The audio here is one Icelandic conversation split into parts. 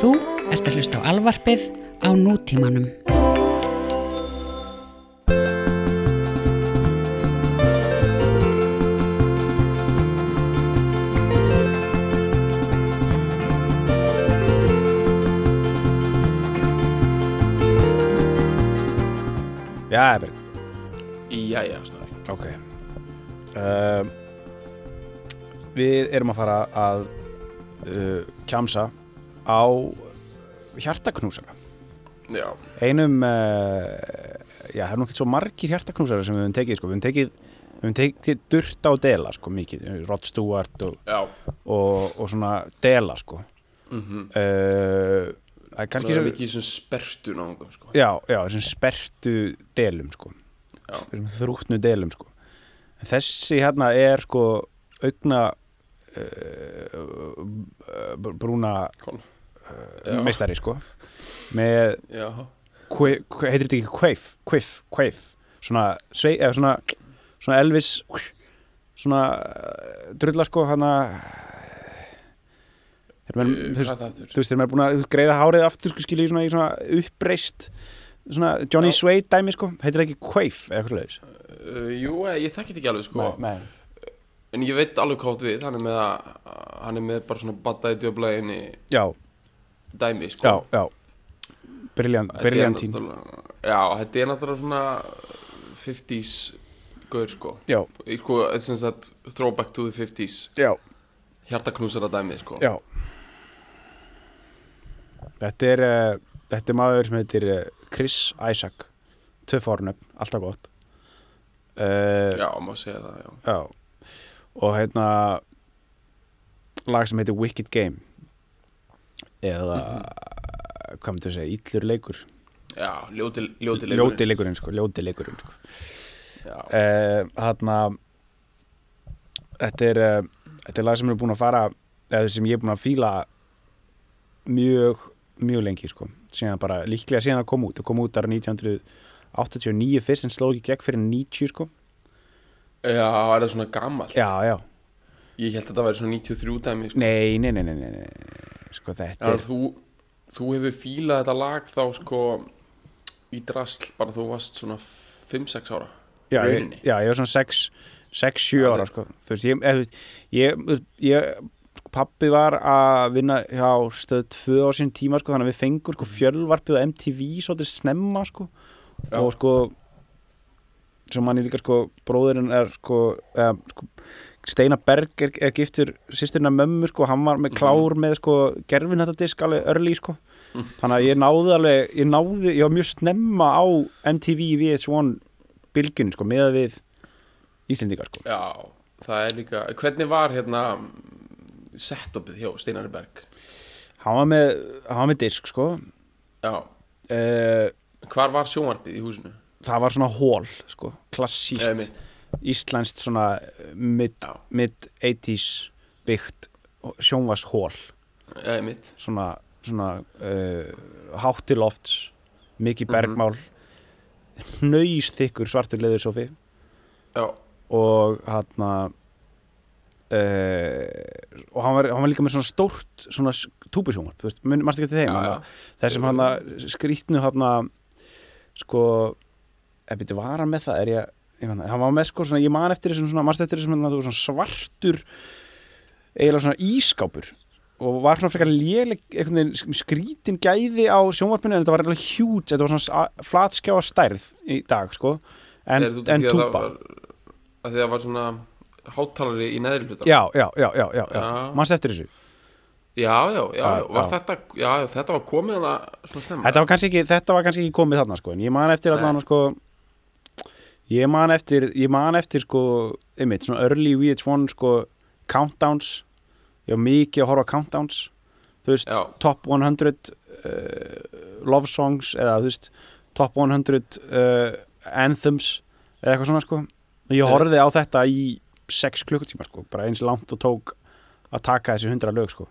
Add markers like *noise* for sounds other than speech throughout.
Þú ert að hlusta á alvarpið á nútímanum. Já, Berg, Jæja, snarri ok. Uh, Við erum að fara að uh, kjamsa á hjartaknúsara. Já, Einum, uh, já, það er nú ekki svo margir hjartaknúsara sem við höfum tekið, sko. Við höfum tekið, við höfum tekið durta og dela, sko, mikið. Rod Stewart og, já. og, og svona dela, sko. Mm -hmm. uh, Það er Það kannski er svo mikið í svona sperrtu náðum sko. Já, já, þessum spertu delum sko. Þessum þrútnu delum sko. En þessi hérna er sko augna uh, brúna Kon. Uh, meistari sko. Með, heitir þetta ekki kveif, kveif, kveif svona, svei, eða svona svona Elvis svona uh, drulla sko menn, uh, þú veist, hvað er það aftur? þú veist, þegar maður er búin að greiða hárið aftur, sko, skilja í svona, í svona uppreist svona Johnny. Suede dæmi, sko, heitir ekki Quaif eða eitthvað leiðis? Uh, jú, eh, ég þekki þetta ekki alveg sko. Nei. En ég veit alveg hvað við. Hann er með, að, hann er með bara svona Battaði djöflaðinni Já, dæmi sko. Já, já. Náttúrulega- Já, þetta er náttúrulega svona 50s Gaur sko. Já, sko, er sem sagt Throwback to the 50s já, Hjartaknúsara dæmi sko. Já. Þetta er uh, þetta er maður sem heitir uh, Chris Isaac. Tvö fórnöfn, alltaf gott. Uh, Já, má segja það, já. Já. Og hérna lag sem heitir Wicked Game eða hvað myndir að segja, illur leikur Já, ljóti, ljóti leikurinn. ljóti leikurinn sko, ljóti leikurinn sko. Uh, hérna þetta er uh, þetta er lag sem er búin að fara eða sem ég er búin að fíla mjög, mjög lengi sko síðan bara, líklega síðan að koma út það kom út ára 1989 fyrst en sló ekki gegn fyrir 90 sko Já, er það svona gamalt? já, já, Ég held að þetta væri svona 93 dæmi sko. nei, nei, nei, nei, nei. Sko þetta er þú, þú hefur fílað þetta lag þá sko í drasl bara þú varst svona 5-6 ára já, ég, já, ég var svona 6-7 Já, ára sko. þú veist, ég, ég, veist, ég pappi var að vinna hjá stöð 2 á sín tíma sko, þannig að við fengum sko, fjölvarpið á MTV svolítið snemma sko, Já. og sko svo manni líka sko bróðurinn er sko, eða, sko Steinar Berg er, er giftur sýsturna mömmu sko, hann var með klár með sko gerfin þetta disk alveg örli sko. Þannig að ég náði alveg ég náði, ég var mjög snemma á MTV VH1 bylgjunni sko, með við Íslendingar sko. Já, það er líka Hvernig var hérna setupið hjá Steinari Berg? hann var með, hann var með disk sko. Já, uh, hvar var sjónvarpið í húsinu? Það var svona hól sko, klassíst íslenskt svona mid, Já. mid 80s byggt sjónvars hól svona, svona uh, hátti lofts mikið Mhm. bergmál hnaus þykkur svartur leður sofi Já, og hann uh, og hann var, hann var líka með svona stórt svona veist, mannst ekki eftir þeim Já, já. þessum hann skrýtnu hann sko ef þetta var hann með það? Er ég, ég man, hann var með sko svona, ég man eftir þessum svona, mannst eftir þessum þarna, svona svartur eiginlega svona ískápur og var svona frekar léleg skrítin gæði á sjónvarpinu en þetta var alveg hjút, þetta var svona flatskjáa stærð í dag sko. En, en að túpa að því að það var svona háttalari í neðri hluta? Já, já, já, já, já, já. Mannst eftir þessu? Já, já, já, var. Þetta, já, þetta var komið það svona snemma þetta var kannski ekki, þetta var kannski ekki komið þarna sko en ég man eftir allan sko ég man eftir, ég man eftir sko einmitt, svona early VH1 sko countdowns ég var mikið að horfa á countdowns þú veist, Já. top 100 uh, love songs eða þú veist, top 100 uh, anthems eða eitthvað svona sko ég Já. horfði á þetta í 6 klukkutíma sko, bara eins langt og tók að taka þessi 100 lög sko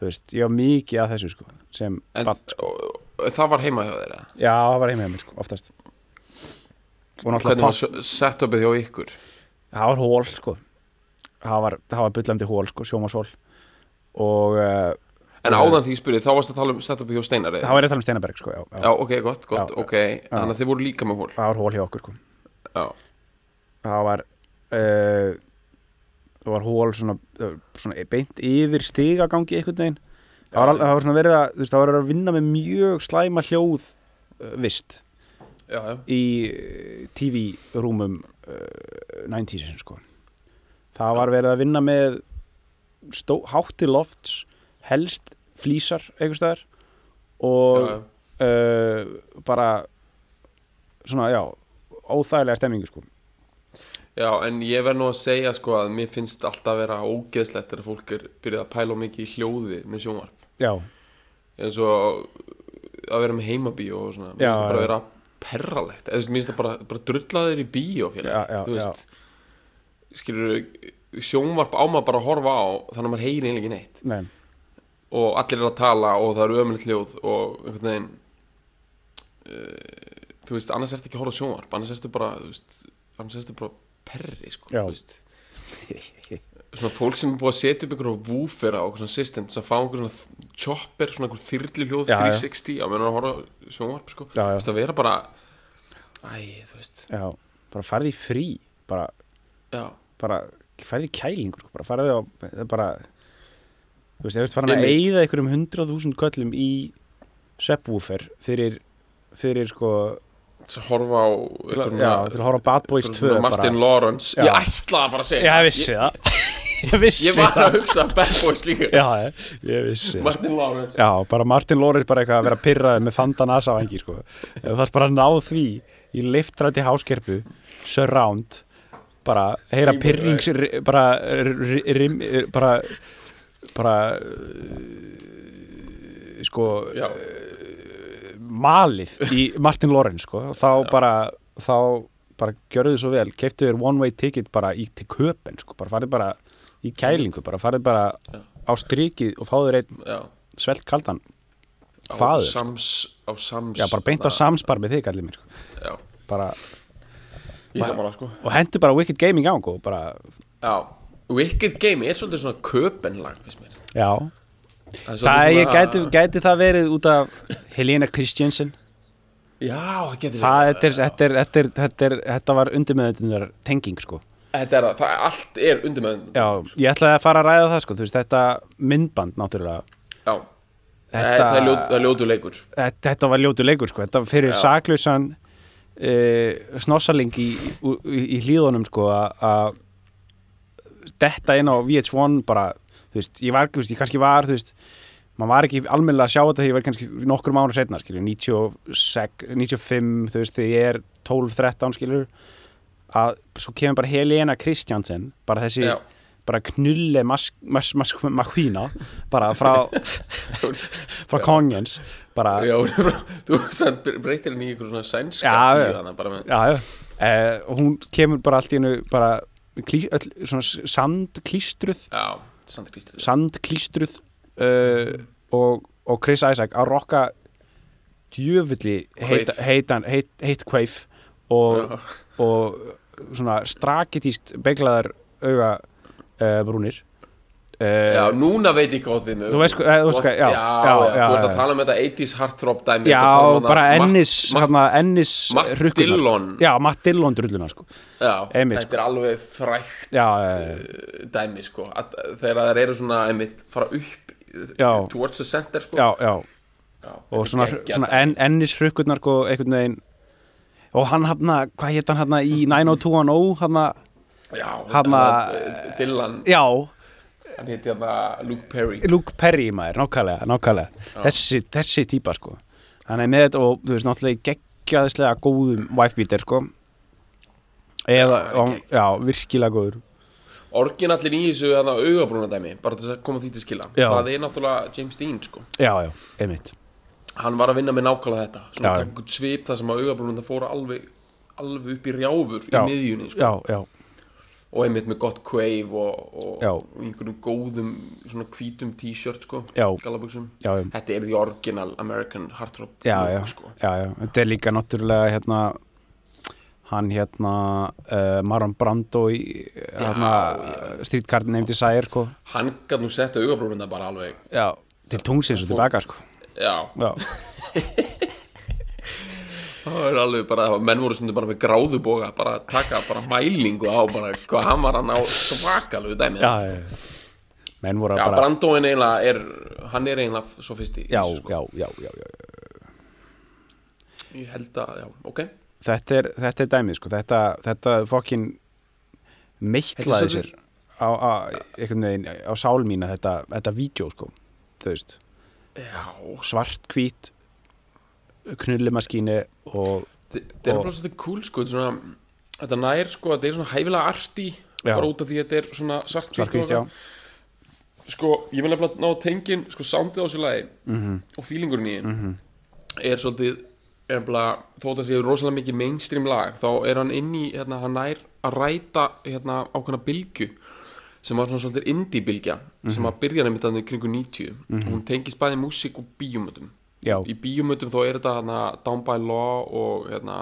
þú veist, ég var mikið að þessu sko sem En barn, sko. það var heima hjá þeir eða? já, það var heima hjá mér sko, oftast Hvernig var setupið hjá ykkur? það var hól sko. Það var, það var byllandi hól sko, sjómasól og uh, En áðan því ég spurði, þá varst að tala um setupi hjá Steinar það var ég að tala um Steinaberg sko, já, já. Já, ok, gott, gott, Já, ok. Þannig að þið voru líka með hól það var hól hjá okkur sko. Já, það var uh, það var hól svona, svona beint yfir stigagangi einhvern veginn. Það var, það var svona verið að veist, það var að vinna með mjög slæma hljóð uh, vist já, já, í uh, TV-rúmum uh, 90s sko. það var verið að vinna með stó, hátti lofts helst flísar einhvers staðar og uh, bara svona, já óþægilega stemmingu sko. Já, en ég verð nú að segja sko að mér finnst alltaf að vera ógeðslegt þegar fólk er byrjað að pæla mikið í hljóði með sjónvarp. Já, eins og að vera með heimabíó og svona, mér finnst það bara að vera perralegt, eða þú veist, mér finnst það bara, bara drullaður í bíó fyrir, Já, já, þú veist skilur, sjónvarp á maður bara að horfa á þannig að maður heyri einlega ekki neitt. Nei, og allir er að tala og það eru ömulegt hljóð og einhvern veginn uh, þú veist, annars ertu ekki að horfa sjónvarp annars ertu bara, þú veist annars ertu bara perri, sko Já. þú veist *laughs* svona fólk sem er búið að setja upp einhverjum woofer á svona system til að fá einhver svona chopper, svona einhver þyrli hljóð Já, já. 360 á meðan að horfa sjónvarp, sko Já, já. veist, að vera bara æ, þú veist, já, bara farði frí bara, já bara farði kælingur, sko, bara farði á það bara þú veist, ef þú ert farin að eyða einhverjum hundrað þúsund köllum í subwoofer fyrir, fyrir sko til að horfa á einhverjum já, til að horfa á Bad Boys 2 Martin bara. Lawrence, Já. ég ætlaði að fara að segja Já, ég vissi það *laughs* Ég vissi Ég var það. að hugsa Bad Boys líka. Já, ég, vissi það. Martin Lawrence. Já, bara Martin Lawrence bara eitthvað að vera pyrraði með þandan asa á engi sko. Þú þarf bara að ná því í liftrætti háskerpu surround bara heyra pyrrings bara bara bara sko Já, malið í Martin Lawrence sko. þá bara þá bara gjörðu þið svo vel, keiftu þér one way ticket bara í, til köpen sko. bara farið bara í kælingu bara farið bara Já. á strikið og fáðu þér einn svelt kaldan. Á Faðir, sko. Sams Á Sams Já, bara beint á samspar með þig allir mér sko. Bara, bara sko. Og hendur bara Wicked Gaming á og bara, Já. Wicked Game er svolítið svona köpenlag já. Það, það ég gæti, gæti það verið út af Helena Christensen Já, það getur það, verið. þetta, var undirmeðunar tenging sko Þetta er það, það er, allt er undir með já, ég ætlaði að fara að ræða það sko. Veist, þetta myndband náttúrulega. Já. Þetta- þetta... Það er ljót- er ljótu leikur. Þetta, þetta var ljótu leikur sko. Þetta fyrir saklausan uh, snossaling í, í, í hlýðunum sko að- detta inn á VH1 bara, þú veist, ég var, þú veist, ég kannski var, þú veist, maður var ekki almennilega að sjá þetta því ég var kannski nokkur mánu setna, skilju, 96, 95, þú veist, þegar ég er 12-13, skilju, að svo kemur bara Helena Kristjansen, bara þessi, Já, bara knulle mas, mas, mas, makvína, bara frá, *laughs* frá kongens, bara, já Þú breytir henni í einhver svona sænska Já, bara með já, já, eh, og hún kemur bara allt í hennu, bara, klí, öll, svona sandklístruð, Já, Sandkrístir sandklístruð uh, og, og Chris Isaac að rokka djöfulli heit, Quaif. heitan, heit, heitt kveif og, og svona strakitíst beglaðar auga uh, brúnir. Uh, Já, núna veit ég gott við mig Þú veist sko- eh, sko, já, já, já, þú ert að tala um þetta 80s heartthrob dæmi já, bara ennis hérna, ennis Matt sko. Dillon. já, Matt Dillon drulluna sko. já, einmitt, þetta er alveg frækt já, uh, dæmi sko. Að, þegar það eru svona einmitt fara upp towards the center sko. Já, já. Já, og svona, svona en, ennis hrukkurnar sko, einhvern veginn og hann hann, hvað hétt hann hann í 90210 hann hann Dylan, já, hann heiti hérna Luke Perry. Luke Perry maður, nákvæmlega, nákvæmlega. Þessi, þessi típa sko. Hann er með þetta og þú veist náttúrulega geggjaðislega góðum wifebeater sko. Eða, Já, og, já, virkilega góður. Orginallin í þessu hérna augabrúna dæmi bara þess að koma því til skila. Já. það er náttúrulega James Dean sko. Já, já, einmitt hann var að vinna með nákvæmlega þetta svona taka einhvern svip þar sem að augabrúnum fóru alveg alveg upp í rjáfur Já. í miðjunni sko. já, já, og einmitt með gott quave og, og, einhverjum góðum svona hvítum t-shirt sko já, þetta er the original American heartthrob já, look, já, sko. já, já. þetta er líka náttúrulega hérna hann hérna uh, Marlon Brando í hérna Streetcar Named Desire sko. Hann gæt nú sett augabrúnum bara alveg já, til tungsins og tilbaka sko Já, já, *laughs* það er alveg bara, menn voru stundum bara með gráðuboga bara að taka bara mælingu á bara hvað hann var hann á svakalegu dæmi já, já. menn voru Já, að bara Brandóin eiginlega er hann er eiginlega svo fyrst í já, þessu, sko. já, já, já, já. Ég held að, já, ok Þetta, er, þetta er dæmið sko þetta, þetta fokkin meittlaði Þetta er sér á, á, einhvern veginn, á sál mína þetta, þetta vídeo sko þú veist, svart hvít knullimaskíni og þetta er bara svolítið cool sko, svona, þetta nær sko, þetta er svona hæfilega arti bara út af því að þetta er svona svart svart hvít, Sko, ég vil nefnilega ná tengin sko, soundið á þessu lagi Mhm. og feelingurinn í mm er svolítið er nefnilega, þótt að séu rosalega mikið mainstream lag, þá er hann inn í hérna, hann nær að ræta hérna, ákveðna bylgju sem var svona svolítið indie bylgja sem að byrja nefnilega þannig kringu 90 og hún tengist bæði músík og bíómötum. Já, í bíómötum þá er þetta hana, Down by Law og hérna,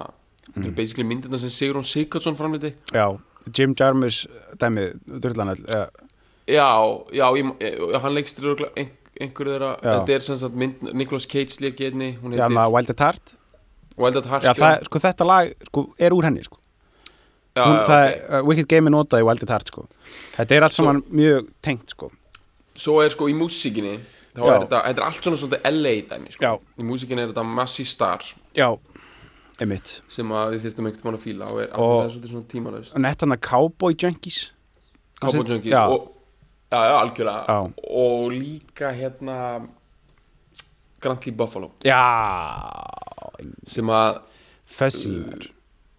þetta er basically myndirna sem Sigrun Sigurdsson framleiti já, Jim Jarmus dæmið, Durlanell uh, já, já, ég, ég, hann leikst ein, einhver þeirra, þetta er sem sagt mynd, Nicolas Cage leik í einni, Já, Wild at Heart. Wild at Heart Já, það, sko, þetta lag sko, er úr henni sko. Hún, það, ok. uh, Wicked Game er notað í Wild Heart sko. Þetta er allt Svo- saman mjög tengt sko. svo er sko í músíkinni þá Já. er þetta, þetta er allt svona svolítið LA dæmi sko. Í músíkinni er þetta Massey Star Já, einmitt sem að við þyrftum ekkert mann að fíla og er Og- og, er svolítið svona tímalaust Nett hann að Cowboy Junkies Cowboy Junkies Já, og, já, já, algjörlega Já. og líka hérna Grantley Buffalo já sem að Fuzzy Uh,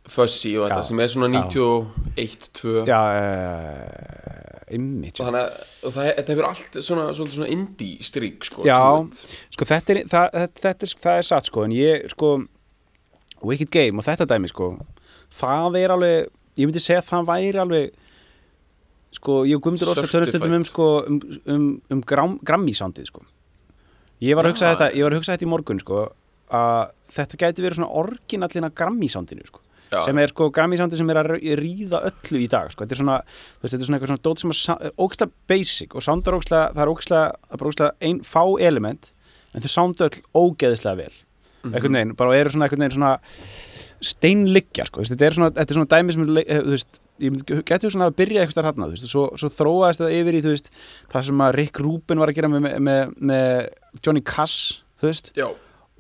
Fuzzy og þetta Já. sem er svona 91, 2 Já, uh, einmitt og þannig að það, þetta hefur allt svona, svolítið svona indie strík sko, Já. Sko þetta er, það, þetta, er, það er satt sko En ég sko Wicked Game og þetta dæmi sko Það er alveg, ég myndi segja að það væri alveg Sko, ég og Guðmundur Óskar törnstundum um sko um, um, um gram, Grammy-sándið sko. Ég var að hugsa þetta, ég var að hugsa þetta í morgun sko að þetta gæti verið svona orginallina Grammy-sándinu sko Já. sem er sko Grammy-sándi sem er að ríða öllu í dag sko. þetta er svona, veist, þetta er svona eitthvað svona dót sem er ógstlega basic og soundar ógstlega það er ógstlega, það er bara ógstlega ein fá element en þau sounda öll ógeðislega vel Mhm. einhvern veginn, bara eru svona einhvern veginn svona steinliggja, sko, þetta er svona þetta er svona dæmi sem, er eh, þú veist gæti þú svona að byrja eitthvað þarna, þú veist og svo, svo þróaðist það yfir í, þú veist það sem að Rick Rubin var að gera með, með, með Johnny Cass, þú veist Já,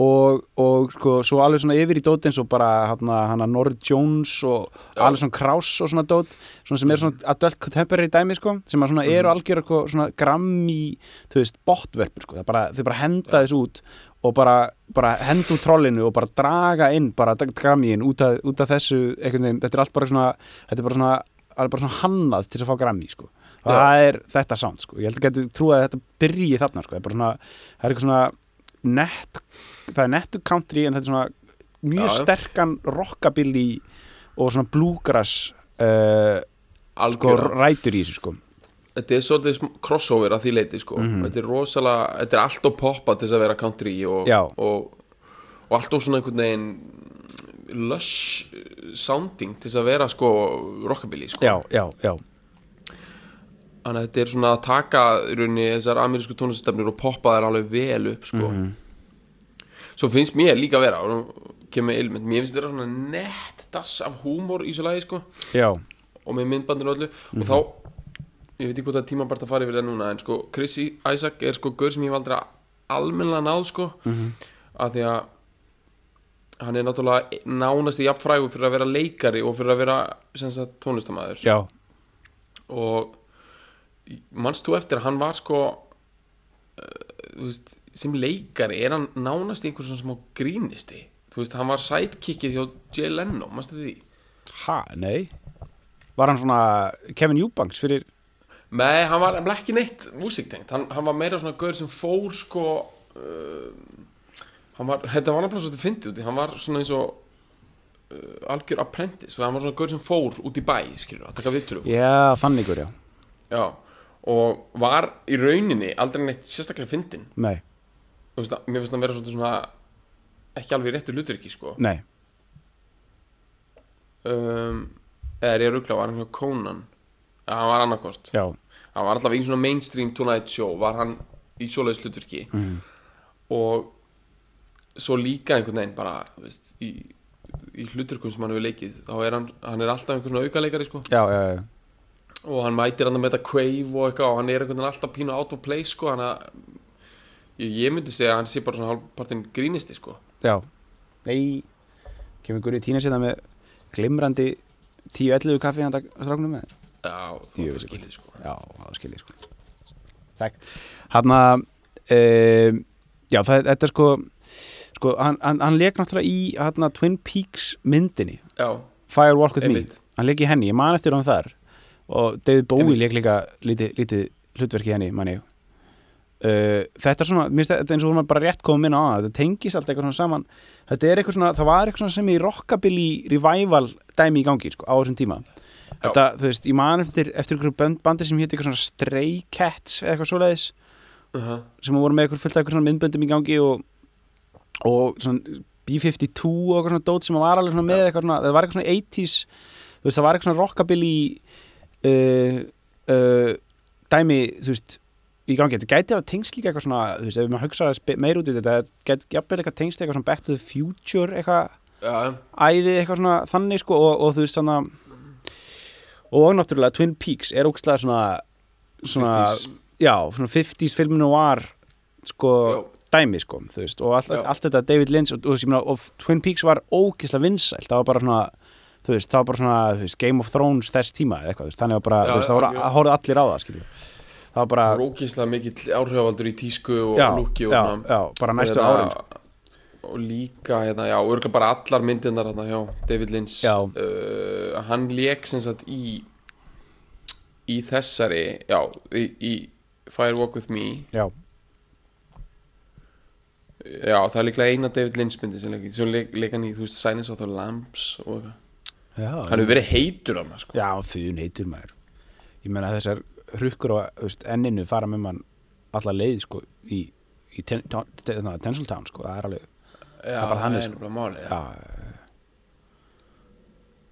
og, og sko, svo alveg svona yfir í dót eins og bara hana, hana Norrie Jones og Já. alveg svona Kraus og svona dót svona sem er svona adult contemporary dæmi sko, sem að svona eru algjör svona grammi, þú veist, botverpur sko, bara, þau bara henda þessu út og bara, bara henda út trollinu og bara draga inn bara grammiðin út, út af þessu veginn, þetta er allt bara svona þetta er bara svona, er bara svona hannað til þess að fá grammi sko, það er þetta sound sko, ég held að geti trúið að þetta byrji þarna sko, það er bara svona, það er eitthvað svona nett, það er nettu country en þetta er svona mjög Já, sterkan rockabilly og svona bluegrass uh, sko, rætur í þessu sko. Þetta er svolítið crossover að því leiti sko. Þetta er rosalega, þetta er allt og poppa til þess að vera country og, og, og allt og svona einhvern veginn lush sounding til þess að vera sko rockabilly sko. já, já, já, Þannig að þetta er svona að taka í rauninni þessar amerísku tónlistastefnir og poppa þær alveg vel upp sko. Svo finnst mér líka að vera kemur ilmynd, mér finnst þetta svona nett dass af húmor í svo lagi sko. Og með myndbandinu öllu. Og þá, ég veit ekki hvort er tíma bara að fara yfir það núna en sko Chrissy Isaac er sko gaur sem ég hef aldrei almennilega náð sko. Að því að hann er náttúrulega nánast í jafnfrægu fyrir að vera leikari og fyrir að vera tónlistamæður og manst þú eftir að hann var sko uh, veist, sem leikari er hann nánast í einhver svona smá grínisti? Þú veist, hann var sidekickið hjá Jay Leno, manstu því? ha, nei. Var hann svona Kevin Eubanks fyrir Nei, hann var ekki neitt músiktengt. Hann, hann var meira svona gaur sem fór sko uh, hann var, þetta var nefnilega svolítið fyndið út í. Hann var svona eins og uh, algjör apprentice, hann var svona gaur sem fór út í bæ, skilur, að taka vittur já, þannig ykkur, já, Já, og var í rauninni aldrei neitt sérstaklega fyndin nei, Þú veist, að- mér finnst hann vera svolítið svona ekki alveg réttur hlutur ekki, sko. Nei. Um, eða er ég að rugla, var hann hjá Conan? Já, hann var annarkvort já, hann var alltaf í svona mainstream Tonight Show var hann í svoleiðis hlutverki. Mhm. og svo líka einhvern veginn bara veist, í, í hlutverkum sem hann hefur leikið þá er hann, hann er alltaf einhvern svona aukaleikari sko. Já, já, já, og hann mætir hann með þetta quave og eitthvað og hann er einhvern veginn alltaf pínu out of place sko hann að ég, myndi segja að hann sé bara svona hálfpartinn grínisti sko. Já. Nei, kemur Guri Tína sérna með glimrandi 10-11 kaffi handa stráknum með já, veist skilði sko. Já, það skil ég sko. Takk. Hanna um, Já, það, þetta er sko sko, hann, hann, hann leik náttúrulega í hana, Twin Peaks myndinni. Já, Fire Walk With einmitt. Me Hann leik í henni, ég man eftir hann þar og David Bowie leik líka lítið, lítið hlutverk í henni, man ég. Uh, þetta er svona, mér finnst þetta eins og hún var bara rétt komið minna á það, þetta tengist allt eitthvað svona saman. Þetta er eitthvað svona, það var eitthvað svona sem í rockabilly revival dæmi í gangi sko, á þessum tíma. Þetta, þú veist, ég man eftir, eftir einhverju band, bandi sem hétt eitthvað svona Stray Cats eða eitthvað svoleiðis. Uh -huh. sem voru með eitthvað fullt af eitthvað svona myndböndum í gangi og, og svona B-52 og eitthvað svona dót sem var alveg svona með eitthvað svona, það var eitthvað svona 80s þú veist, það var eitthvað svona rockabilly uh, uh, dæmi, þú veist í gangi, þetta gæti að tengst líka eitthvað svona þú veist, ef maður hugsa meir út í þetta þetta gæti jafnvel eitthvað tengst eitthvað svona Back to the Future eitthvað já, æði eitthvað svona þannig sko og, og þú veist þannig og náttúrulega Twin Peaks er ógstlega svona svona, 50s. já, svona 50s filminu var sko Já. dæmi sko, þú veist, og allt, Já. allt þetta David Lynch og, og, og, og Twin Peaks var ógislega vinsælt, það var bara svona þú veist, það var bara svona, veist, Game of Thrones þess tíma eða eitthvað, þannig var bara, Já, veist, það voru, horfðu allir á það, skiljum það var bara, rókislega mikill áhrifavaldur í tísku og lúki og svona. já, bara næstu Hérna, árin sko. og líka hérna, já, örgulega bara allar myndirnar hérna, já, David Lynch. Já. uh, hann lék sem sagt í í þessari já, í, í Fire Walk With Me. Já, já, það er líklega eina David Lynch myndi sem leik, sem leik, leik hann í, þú veist, Silence of the Lambs og eitthvað, hann hefur verið heitur hann, sko. Já, þun heitur maður. Ég meina þessar hrukkur á veist, enninu fara með mann alla leið sko í, í ten, ten, ten, Tinseltown sko, það er alveg já, er bara þannig, sko. bara máli já,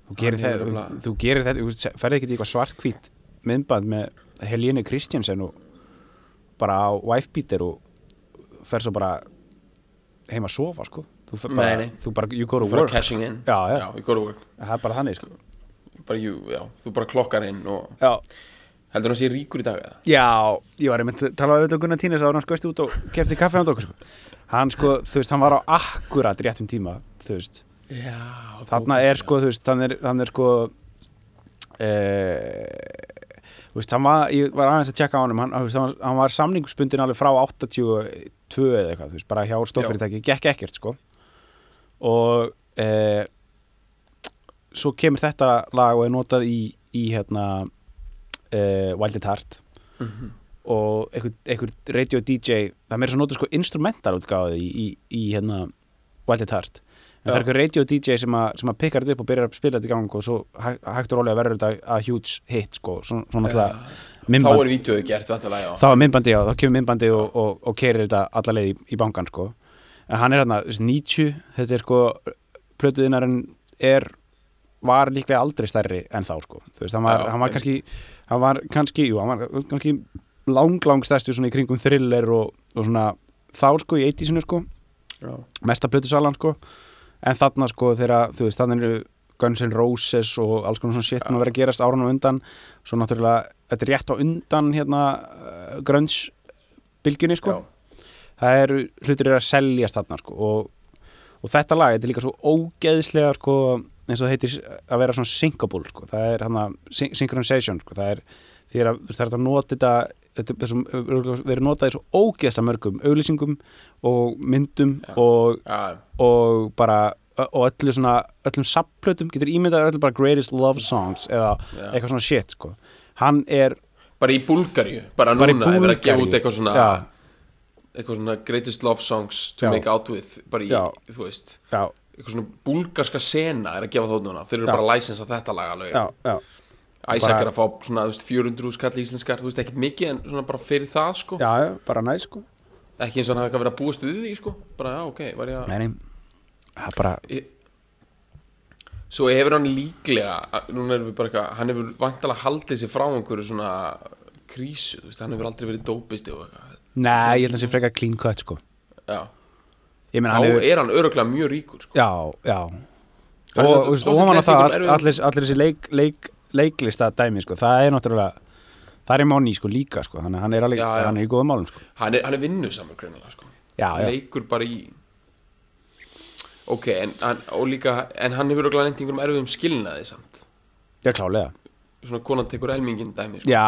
þú gerir, það, hefur þú, gerir þetta ferði ekki í eitthvað svartkvít myndband með Helene Kristjansen og bara á wifebeater og fer svo bara heim að sofa sko þú, fer bara, Nei, þú bara, you go to work. cashing in. Já, já. já, you go to work. Það er bara þannig sko. Bara, you, já, þú bara klokkar inn og Já, heldur hann sé ríkur í dag eða? Já, ég var einmitt að tala við þetta Gunnar Tínes en hann skoist út og kefti kaffi á okkur sko. hann sko, þú veist, hann var á akkurat réttum tíma, þú veist. Já, þarna er sko, þú veist, hann er, hann er sko e, þú veist, hann var ég var aðeins að tjekka á honum, hann, hann, var, hann var samningsbundin alveg frá 82 eða eitthvað, þú veist, bara hjá stofyrirtæki gekk ekkert, sko og e, svo kemur þetta lag og er notað í, í hérna e, Wild at Heart. Mhm. og einhver, radio DJ það er meira svo notað sko instrumental útgáði í, í, í hérna Wild at Heart. En það er Já. einhver radio DJ sem að, sem að pikkar þetta upp og byrjar að spila þetta í gang og svo hæ- hægt og rólega verður þetta að huge hit sko, svo, svo náttúrulega þá myndband, er vídeoðu gert vantilega, já. Þá er myndbandi á, þá kemur myndbandi og, og, og kerir þetta alla leið í, í bankan sko en hann er hérna, þú veist, 90 þetta er sko, plötuðinarinn er, var líklega aldrei stærri en þá sko, þú veist, hann var, Já, hann var kannski hann var kannski, jú, hann var kannski lang, lang stærstu svona í kringum thriller og, og svona þá sko í 80-sinu sko, já, mesta plötusalan sko. En þarna sko þegar, þú veist, þannig eru Guns N' Roses og alls konar svona shit nú verið að gerast árunum undan. Svo náttúrulega, þetta er rétt á undan hérna, grunge bylgjunni sko, já, það eru hlutir eru að seljast þarna sko og, og þetta lag, þetta er líka svo ógeðslega sko, eins og það heitir að vera svona syncable sko, það er hann syn synchronization sko, það er því að þú er hægt að nota þetta þetta er sem verið notað í svo ógeðslega mörgum auglýsingum og myndum Já. og, já, og bara og öllu svona, öllum sapplötum getur ímyndað öllu bara greatest love songs eða já. eitthvað svona shit sko hann er bara í Búlgaríu, bara Bara núna er verið að gefa út eitthvað svona. Eitthvað svona greatest love songs to Já. make out with bara í, Já. þú veist já, eitthvað svona búlgarska sena er að gefa þótt núna. Þeir eru bara að licensa þetta lag alveg. Já, já, Isaac bara- er að fá svona, þú veist, 400 skall íslenskar, þú veist, ekkert mikið en svona bara fyrir það, sko. Já, bara næ sko. Ekki eins og hann hafi eitthvað verið að búast við því, sko. Bara, já, ok, var ég að Nei, það bara Svo hefur hann líklega, núna erum við bara eitthvað, hann hefur vantalega haldið sér frá einhverju svona krísu, þú veist, hann hefur aldrei verið dópisti og eitthvað. Nei, ég held að það sé frekar clean cut sko. Já, Ég meina þá hann hefur er hann öruglega mjög ríkur sko. Já, já. Hann Og, er og, og, og hann á það, all, allir, allir þessi leik, leik, leiklista dæmi sko, það er náttúrulega það er Móni sko líka sko, þannig að hann er, alveg, Já, já. hann er í góðum málum sko. Hann, er, hann er vinnusamur greinilega sko. Já, já, leikur bara í ok, en, hann, og líka en hann hefur lent í einhverjum erfiðum skilnaði samt. Já, klálega svona konan tekur helmingin dæmi sko. Já,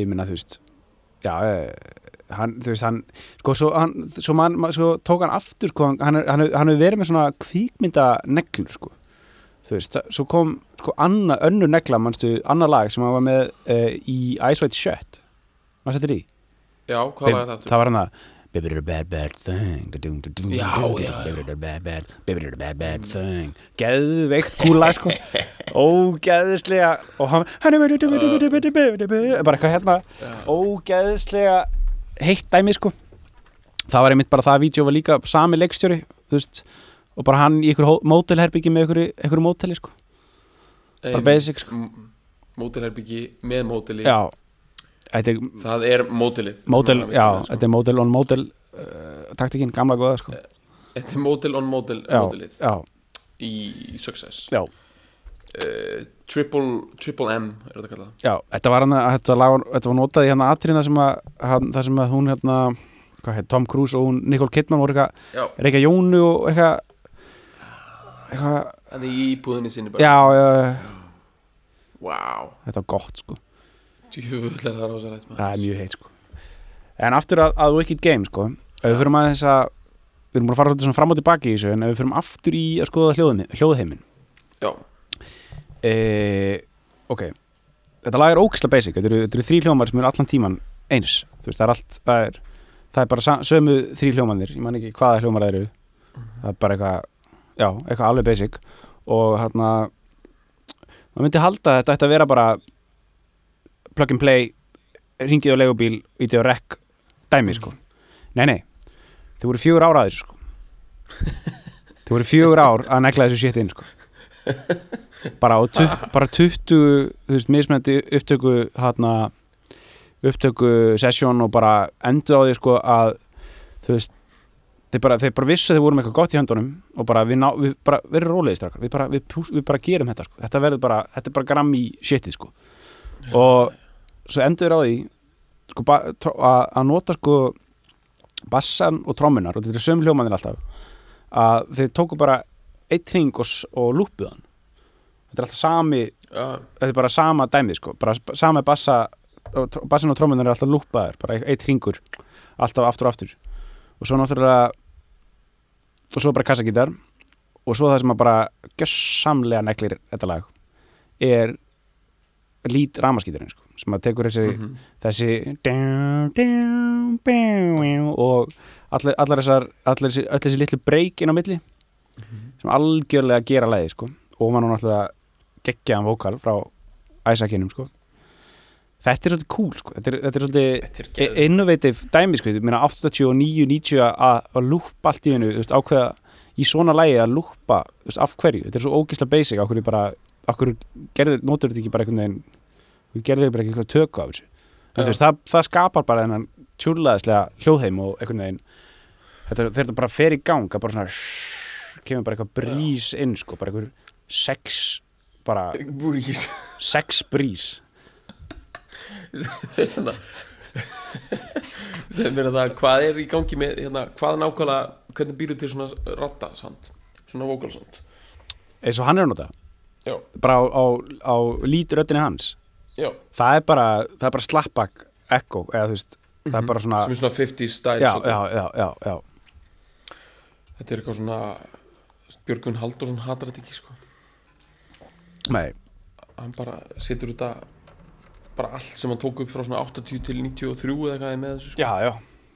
ég minna, þú veist Já, eh, hann, þú veist, hann sko, svo, hann, svo, man, ma- svo tók hann aftur, sko, hann, hann, hann, hann hefur verið með svona kvíkmynda neglur, sko þú veist, það- svo kom, sko, anna, önnur negla, manstu, annar lag sem hann var með uh, í Ice White Shut maður settir í já, hvað var aftur? það var hann að bad bad thing Já, já, já. Baby did a bad bad Baby did a bad bad thing Geðveikt kúla sko Ógeðslega Og hann Bara eitthvað hérna Ógeðslega Heitt dæmi sko. Það var einmitt bara það að vídeo var líka Sami leikstjóri Þú veist Og bara hann í ykkur mótelherbyggi með ykkur móteli sko. Bara basic sko. mótilherbyggi með mótili Já. Er það er mótilið Svona Já, sko. þetta er mótel on mótel uh, Taktikinn, gamla góða sko. Þetta er mótil on mótil Já, mótilið já, í Success. Já uh, triple, triple M er þetta kallað. Já, þetta var, hana, þetta, lag, þetta var notað í hérna atriðina sem að, hann, það sem að hún hérna, heit, Tom Cruise og hún Nicole Kidman voru eitthvað, Reykja Jónu og eitthvað eitthvað, það er í íbúðinni sinni bara. Já, já, já. Wow, þetta var gott sko, djúvull er það rosalegt maður. það er mjög heitt sko. En aftur að, að Wicked Game sko. Ef við fyrir að þess að við erum búin að fara svolítið fram og tilbaki í þessu en ef við fyrir aftur í að skoða hljóðheim, hljóðheimin já, e, ok. Þetta lag er ógislega basic, þetta eru, þetta eru þrý hljómar sem eru allan tíman eins. Þú veist, það er allt, það er það er bara sömu þrý hljómanir ég man ekki hvaða hljómar það eru. Það er bara eitthvað, já, eitthvað alveg basic. Og hérna maður myndi halda að þetta ætti að vera bara plug and play ringið á legubíl, ítið á rekk dæmi, sko. Nei, nei, þau voru fjögur ár að þessu, sko. *laughs* Þau voru fjögur ár að negla þessu shit inn, sko *laughs* bara, bara 20 þú veist, mismændi upptöku hérna upptöku sesjón og bara endur á því sko að veist þeir bara, þeir bara vissu að þeir voru með eitthvað gott í höndunum og bara við, ná, við bara verðum rólegið strákar. Við bara, við, við bara gerum þetta sko. þetta verður bara, þetta er bara gram í shitið sko. Og svo endur á því sko, að nota sko bassan og trommunar og þetta er söm hljómanir alltaf að þeir tóku bara eitt hring og, og lúpuð hann þetta er alltaf sami já, þetta er bara sama dæmið sko. Bara sama bassa og bassin og trómunar er alltaf lúpaðir bara eitt hringur alltaf aftur og aftur. Og svo náttúrulega og svo bara kassagítar. Og svo það sem að bara gjössamlega neglir þetta lag er lít ramaskítarinn sko sem að tekur þessi þessi dum, dum, bum, og allir, allar þessar allir þessi, þessi litlu breyk inn á milli sem algjörlega gera leiði sko. og maður náttúrulega geggjaðan vókal frá æsakinnum sko. þetta er svolítið cool sko. þetta, er, þetta er svolítið Þetta innovative dæmi sko. Ég meina 89, 90 að, að lúpa allt í hennu veist, ákveða í svona lægi að lúpa veist, af hverju, þetta er svo ógislega basic af hverju bara, af hverju gerður, notur þetta ekki bara einhvern veginn þú gerður bara ekki einhverja tökku af þessu en, þú veist, það, það skapar bara þennan tjúrlaðislega hljóðheim og einhvern veginn þetta, þetta bara fer í gang að bara svona shhh, kemur bara eitthvað brís inn sko, bara einhver sex bara Búrís sex brís *laughs* hérna. Sem er það hvað er í gangi með hérna, hvað nákvæmlega, hvernig býrðu til svona ratta sand, svona vokalsand eins og hann er að nota? Já, bara á, á, á lítröddinni hans? Já, það er bara, það er bara slapback echo, eða þú veist, það er bara svona sem er svona 50 style já, já, já, já, já. Þetta er eitthvað svona Björgvin Halldórsson hatar þetta ekki sko nei, hann bara setur þetta bara allt sem hann tók upp frá svona 80 til 93 eða hvað er með þessu sko. já, já,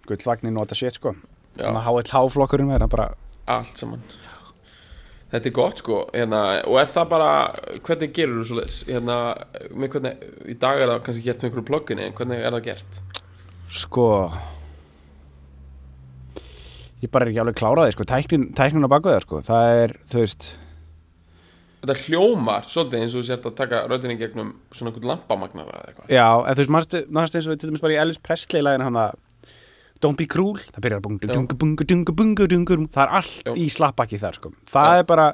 gullvagnin nota shit sko, þannig að HLH flokkurinn er bara, allt saman þetta er gott sko. Hérna, og er það bara, hvernig gerur þú svo leis hérna, með hvernig í dag er það kannski gert með einhverju plugginni en hvernig er það gert? Sko ég bara er ekki alveg kláraði sko, tæknin, tæknin á baku það sko, það er, þú veist þetta hljómar svolítið eins og þú sért að taka röddinni gegnum svona einhvern lampamagnara eða eitthvað já, en þú veist, mannstu eins og við til dæmis bara í Elvis Presley lægin hann að Don't be cruel, það byrjar bunga, Já. dunga, bunga, dunga, bunga, dunga, það er allt Já. í slappbakki þar sko. það Já. er bara,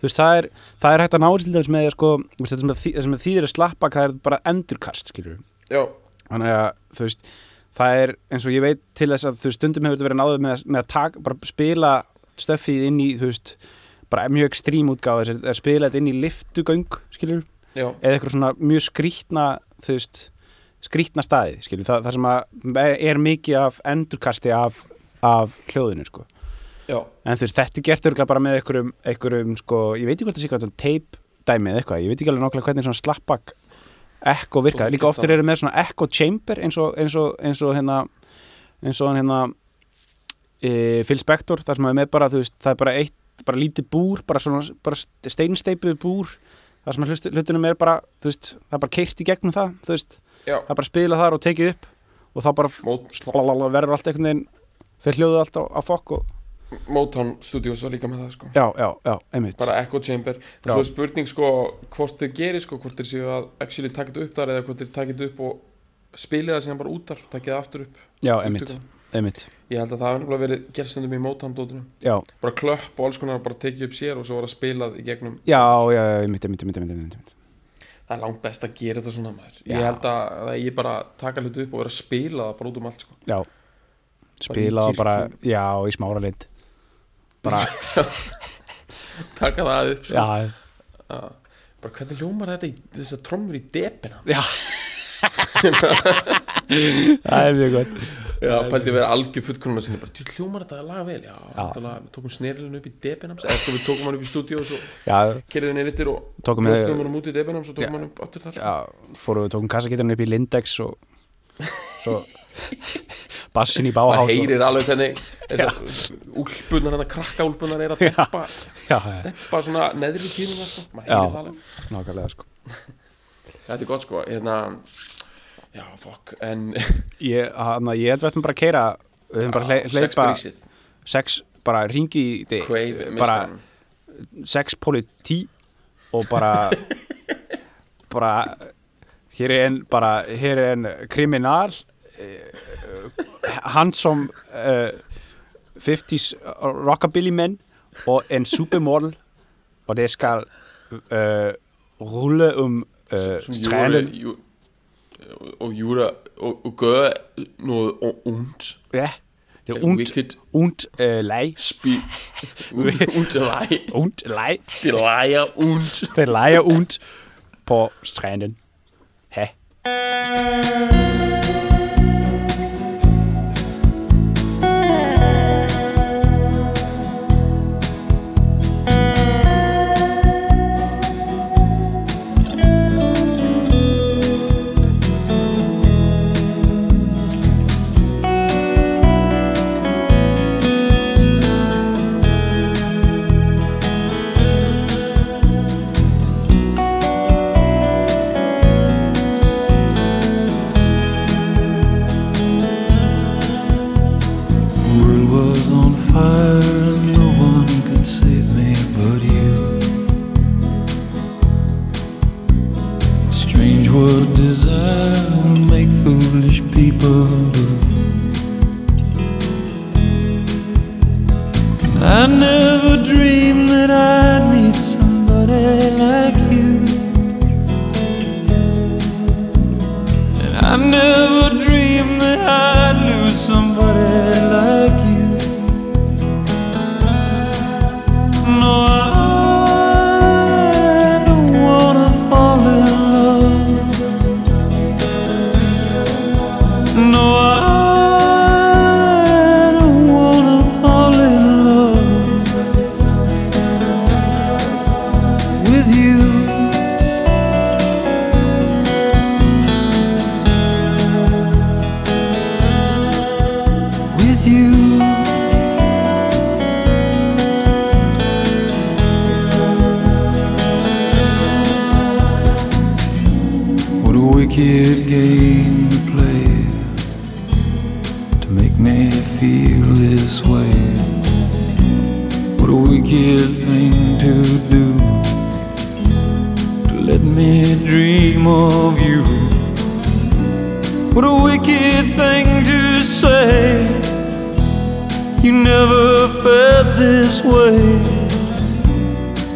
þú veist, það er það er hægt að ná til þess með, sko, þetta sem, þý- það sem þýðir að slappbakk, það er bara endurkast, skilur já, þannig að, þú veist, það er eins og ég veit til þess að þú stundum hefur þetta verið náður með, með að taka, bara spila stöffið inn í, þú veist bara mjög ekstrím útgáð, þess að spila þetta inn í liftugöng, skilur já, eða eitthvað svona mjög skrítna þú veist, skrítna staði skilur, það, það sem að er mikið af endurkasti af, af hljóðinu sko. já, en þú veist, þetta er gert örgulega bara með einhverjum, einhverjum sko, ég veit ekki hvað það sé hvað tape dæmi eða eitthvað, ég veit ekki alveg nákvæmlega hvernig svona slappback echo Þú virka, getur líka oftir eru með svona echo chamber eins og, eins og, eins og hérna eins og hérna e, Phil Spector, þar sem að er með bara þú veist, það er bara eitt, bara lítið búr bara svona, bara steinsteipuð búr. Þar sem að hlutunum er bara þú veist, það er bara keirt í gegnum það þú veist, já. Það er bara spilað þar og tekið upp og þá bara verður allt einhvern veginn fyrir hljóðið allt á, á fokk og Motown Studios var líka með það sko. Já, já, já, einmitt. Bara Echo Chamber. Já. svo er spurning sko hvort þeir gerir sko hvort þeir séu að actually þetta upp þar eða hvort taka þetta upp og spili það sem bara út þar taka það aftur upp. Já, einmitt. Einmitt. Ég held að það nefnilega verið gerstundum í já, bara klöpp og alls konar bara tekið upp sér og svo var að spilað í gegnum já, já, já, einmitt, einmitt, einmitt, einmitt, það er langt best að gera þetta svona maður. Ég held að það ég bara taka hluti upp og vera að spila það bara út um allt sko. Já. Spila í það bara, já, í smára lind bara, *laughs* taka það upp sko. Já, bara hvernig hljómar þetta í þessar trommur í depina? Já *laughs* *laughs* það er mjög gott. Já, pældi að vera algjör fullkonuna sinni bara, "Djú, hljómar þetta lag vel, já, Já. já. við tókum snerilinu upp í debinams eða sko, við tókum hann upp í stúdíu og svo já, kerðum hann yfir og tókum hann út í debinams og tókum hann upp aftur þar. Já, fórum við tókum kassakittarinn upp í Lindex og svo bassin í Báhás og, heyrir alveg *laughs* þessar úlpunar, þetta krakka úlpunar er að deppa, *laughs* deppa svona neðri tíðuna, sko, Já. það nákvæmlega sko. Þetta er gott sko, hérna já, fokk, en *laughs* ég, hana, ég held við ættum bara að keira við höfum bara hle- sex hleypa brísið, sex, bara ringi í þig Crave, bara mistaran sex politi og bara *laughs* bara hér er en bara, hér er en kriminal eh, hann som eh, 50s rockabilly menn og en supermodel og det skal eh, rulle om uh, som stranden gjorde, ju, og gjorde og, og gøre noget ondt. Ja, det er und, wicked und uh, leg. Spi *laughs* Und leg. Und leg. Det leger und det leger und på stranden. Ja me feel this way. What a wicked thing to do to let me dream of you. What a wicked thing to say You never felt this way.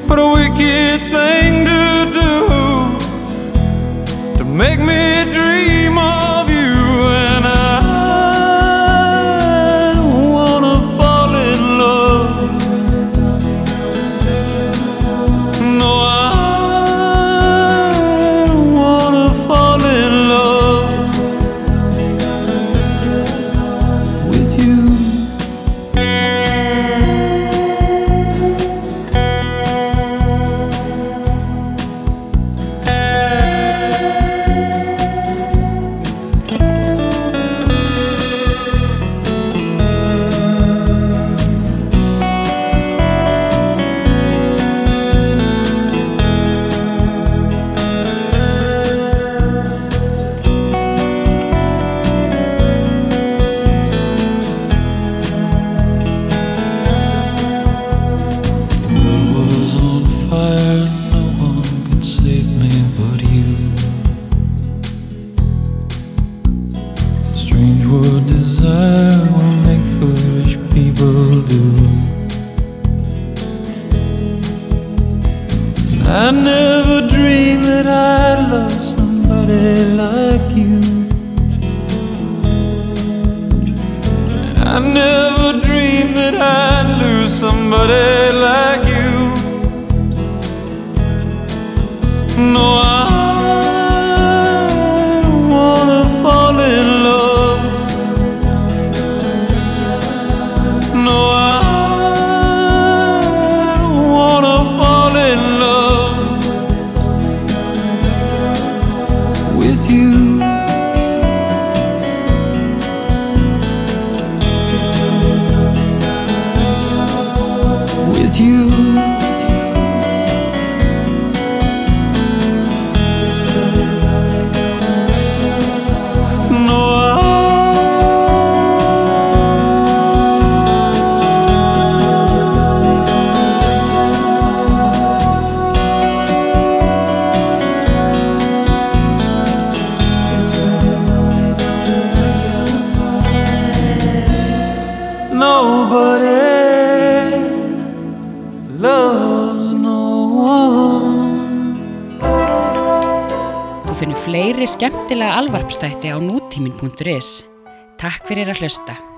What a wicked thing alvarpstætti á nútímin.is. Takk fyrir að hlusta.